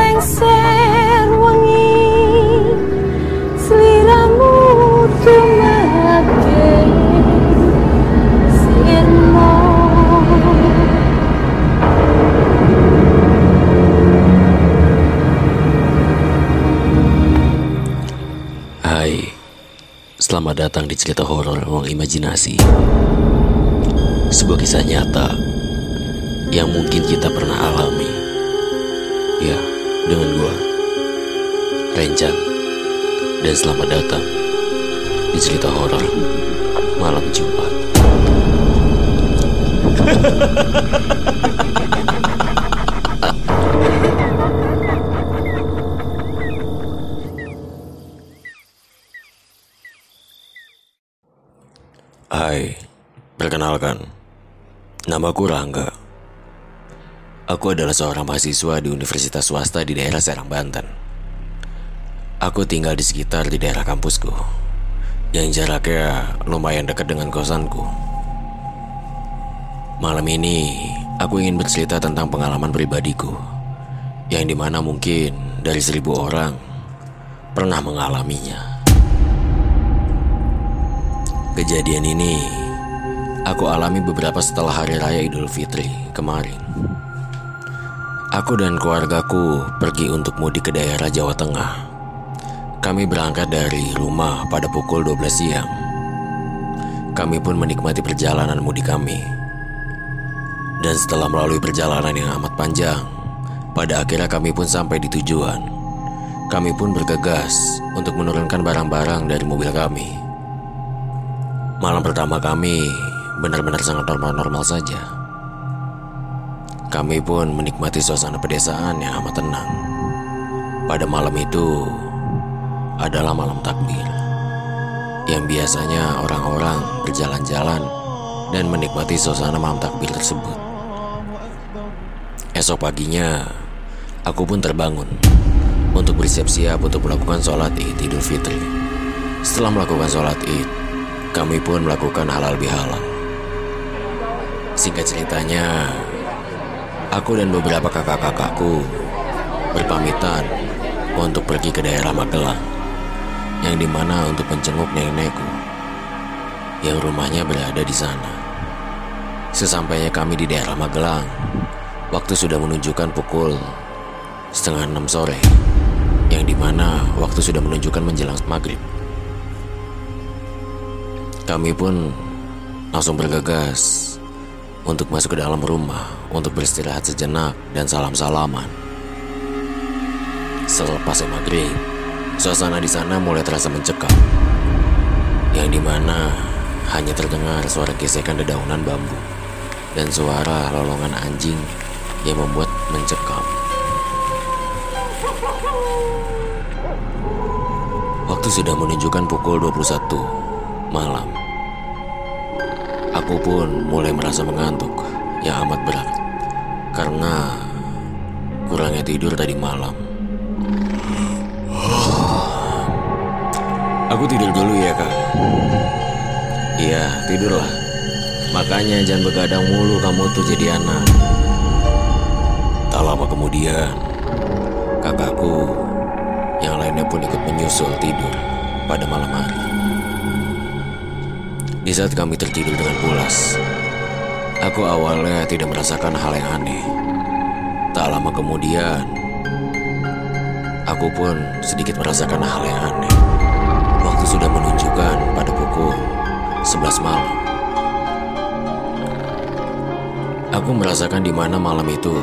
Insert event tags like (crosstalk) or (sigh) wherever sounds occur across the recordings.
lengser wengi sliramu tumake selamat datang di cerita horor ruang imajinasi. Sebuah kisah nyata yang mungkin kita pernah alami. Ya, dengan gua, Renjan. Dan selamat datang di cerita horor malam Jumat. (laughs) Hai, perkenalkan, namaku Rangga. Aku adalah seorang mahasiswa di universitas swasta di daerah Serang, Banten. Aku tinggal di sekitar di daerah kampusku, yang jaraknya lumayan dekat dengan kosanku. Malam ini, aku ingin bercerita tentang pengalaman pribadiku, yang di mana mungkin dari seribu orang pernah mengalaminya. Kejadian ini aku alami beberapa setelah hari raya Idul Fitri kemarin. Aku dan keluargaku pergi untuk mudik ke daerah Jawa Tengah. Kami berangkat dari rumah pada pukul 12 siang. Kami pun menikmati perjalanan mudik kami. Dan setelah melalui perjalanan yang amat panjang, pada akhirnya kami pun sampai di tujuan. Kami pun bergegas untuk menurunkan barang-barang dari mobil kami. Malam pertama kami benar-benar sangat normal-normal saja. Kami pun menikmati suasana pedesaan yang amat tenang. Pada malam itu adalah malam takbir. Yang biasanya orang-orang berjalan-jalan dan menikmati suasana malam takbir tersebut. Esok paginya, aku pun terbangun untuk bersiap-siap untuk melakukan sholat id Idul Fitri. Setelah melakukan sholat id, kami pun melakukan halal bihalal. Singkat ceritanya, aku dan beberapa kakak-kakakku berpamitan untuk pergi ke daerah Magelang, yang di mana untuk menjenguk nenekku, yang rumahnya berada di sana. Sesampainya kami di daerah Magelang, waktu sudah menunjukkan pukul setengah enam sore, yang di mana waktu sudah menunjukkan menjelang maghrib. Kami pun langsung bergegas untuk masuk ke dalam rumah untuk beristirahat sejenak dan salam-salaman. Selepas maghrib, suasana di sana mulai terasa mencekam, yang di mana hanya terdengar suara gesekan dedaunan bambu dan suara lolongan anjing yang membuat mencekam. Waktu sudah menunjukkan pukul 21 malam. Aku pun mulai merasa mengantuk yang amat berat karena kurangnya tidur tadi malam. Aku tidur dulu ya kak. Iya tidurlah. Makanya jangan begadang mulu kamu tuh jadi anak. Tak lama kemudian kakakku yang lainnya pun ikut menyusul tidur pada malam hari. Di saat kami tertidur dengan pulas, aku awalnya tidak merasakan hal yang aneh. Tak lama kemudian, aku pun sedikit merasakan hal yang aneh. Waktu sudah menunjukkan pada pukul 11 malam. Aku merasakan di mana malam itu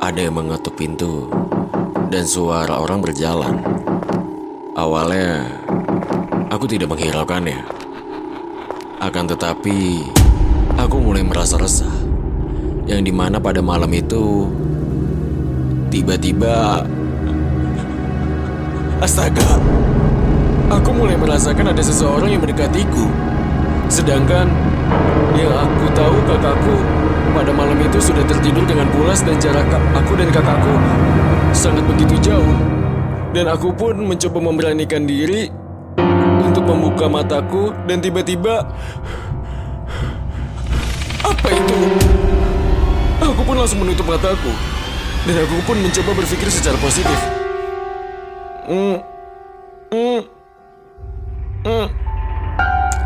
ada yang mengetuk pintu dan suara orang berjalan. Awalnya aku tidak menghiraukannya. Akan tetapi aku mulai merasa resah. Yang di mana pada malam itu tiba-tiba Astaga Aku mulai merasakan ada seseorang yang mendekatiku Sedangkan yang aku tahu kakakku pada malam itu sudah tertidur dengan pulas dan jarak aku dan kakakku sangat begitu jauh. Dan aku pun mencoba memberanikan diri membuka mataku dan tiba-tiba apa itu? Aku pun langsung menutup mataku dan aku pun mencoba berpikir secara positif. Hmm, hmm, hmm.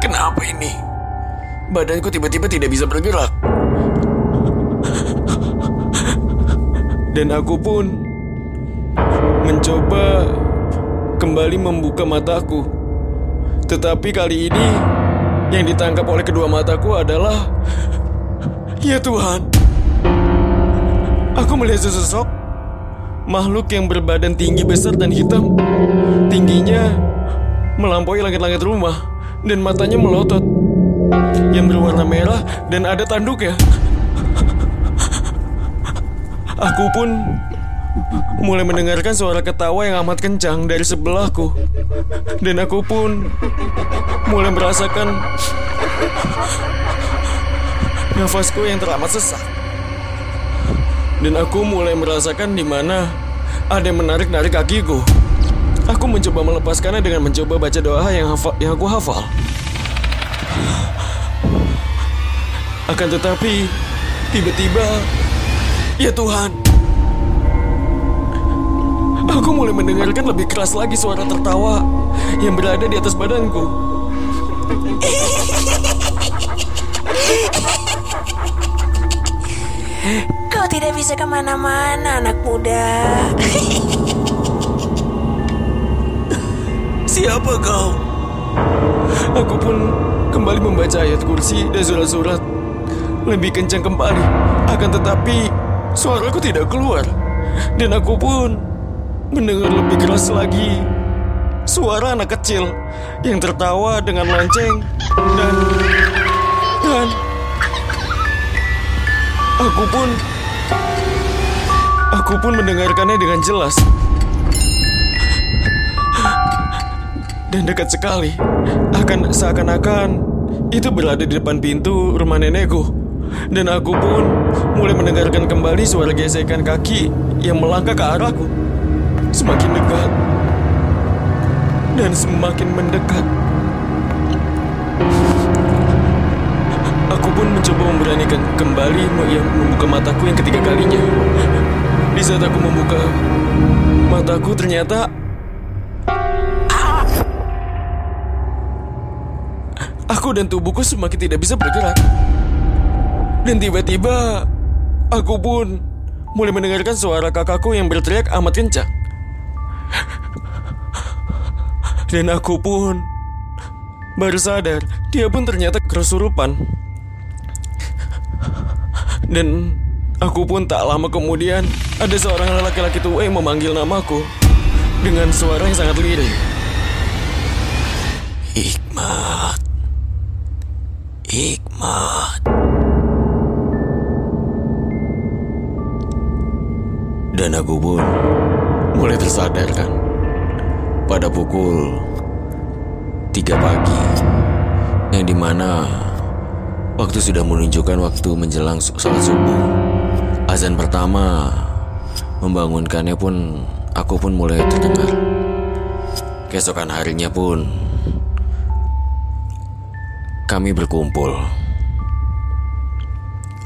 Kenapa ini? Badanku tiba-tiba tidak bisa bergerak. Dan aku pun mencoba kembali membuka mataku. Tetapi kali ini yang ditangkap oleh kedua mataku adalah Ya Tuhan. Aku melihat sesosok makhluk yang berbadan tinggi besar dan hitam. Tingginya melampaui langit-langit rumah dan matanya melotot yang berwarna merah dan ada tanduknya. Aku pun mulai mendengarkan suara ketawa yang amat kencang dari sebelahku. Dan aku pun mulai merasakan nafasku yang teramat sesak. Dan aku mulai merasakan di mana ada yang menarik-narik kakiku. Aku mencoba melepaskannya dengan mencoba baca doa yang, hafal, yang aku hafal. Akan tetapi, tiba-tiba, ya Tuhan, aku mulai mendengarkan lebih keras lagi suara tertawa yang berada di atas badanku. Kau tidak bisa ke mana-mana, anak muda. Siapa kau? Aku pun kembali membaca ayat kursi dan surat-surat lebih kencang kembali. Akan tetapi suaraku tidak keluar. Dan aku pun mendengar lebih keras lagi suara anak kecil yang tertawa dengan lonceng dan dan aku pun aku pun mendengarkannya dengan jelas. dan dekat sekali. Akan seakan-akan itu berada di depan pintu rumah nenekku. Dan aku pun mulai mendengarkan kembali suara gesekan kaki yang melangkah ke arahku. Semakin dekat dan semakin mendekat. Aku pun mencoba memberanikan kembali yang membuka mataku yang ketiga kalinya. Di saat aku membuka mataku ternyata Aku dan tubuhku semakin tidak bisa bergerak. Dan tiba-tiba, aku pun mulai mendengarkan suara kakakku yang berteriak amat kencang. Dan aku pun baru sadar, dia pun ternyata kesurupan. Dan aku pun tak lama kemudian, ada seorang laki-laki tua yang memanggil namaku dengan suara yang sangat lirih. Hikmat. Hikmat. Dan aku pun mulai tersadarkan pada pukul 3 pagi yang di mana waktu sudah menunjukkan waktu menjelang sholat subuh. Azan pertama membangunkannya pun aku pun mulai terdengar. Keesokan harinya pun kami berkumpul.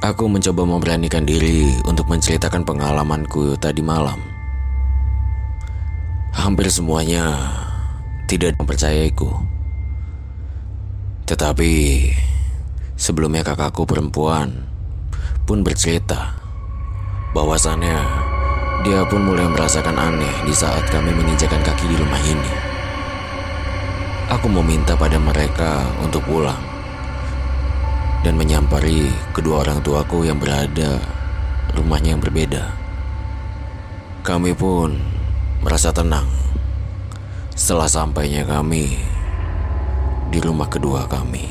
Aku mencoba memberanikan diri untuk menceritakan pengalamanku tadi malam. Hampir semuanya tidak mempercayaiku. Tetapi sebelumnya kakakku perempuan pun bercerita bahwasannya dia pun mulai merasakan aneh di saat kami menginjakan kaki di rumah ini. Aku meminta pada mereka untuk pulang dan menyampari kedua orang tuaku yang berada rumahnya yang berbeda. Kami pun merasa tenang setelah sampainya kami di rumah kedua kami. (laughs)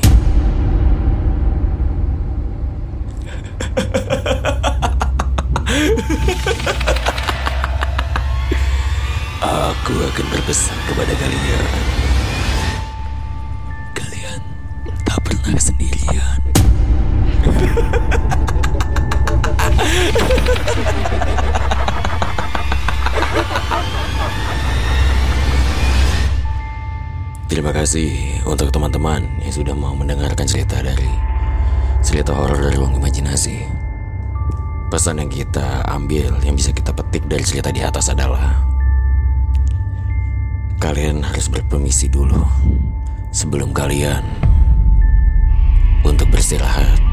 Aku akan berpesan kepada kalian. Terima kasih untuk teman-teman yang sudah mau mendengarkan cerita dari cerita horor dari ruang imajinasi. Pesan yang kita ambil yang bisa kita petik dari cerita di atas adalah kalian harus berpermisi dulu sebelum kalian untuk beristirahat.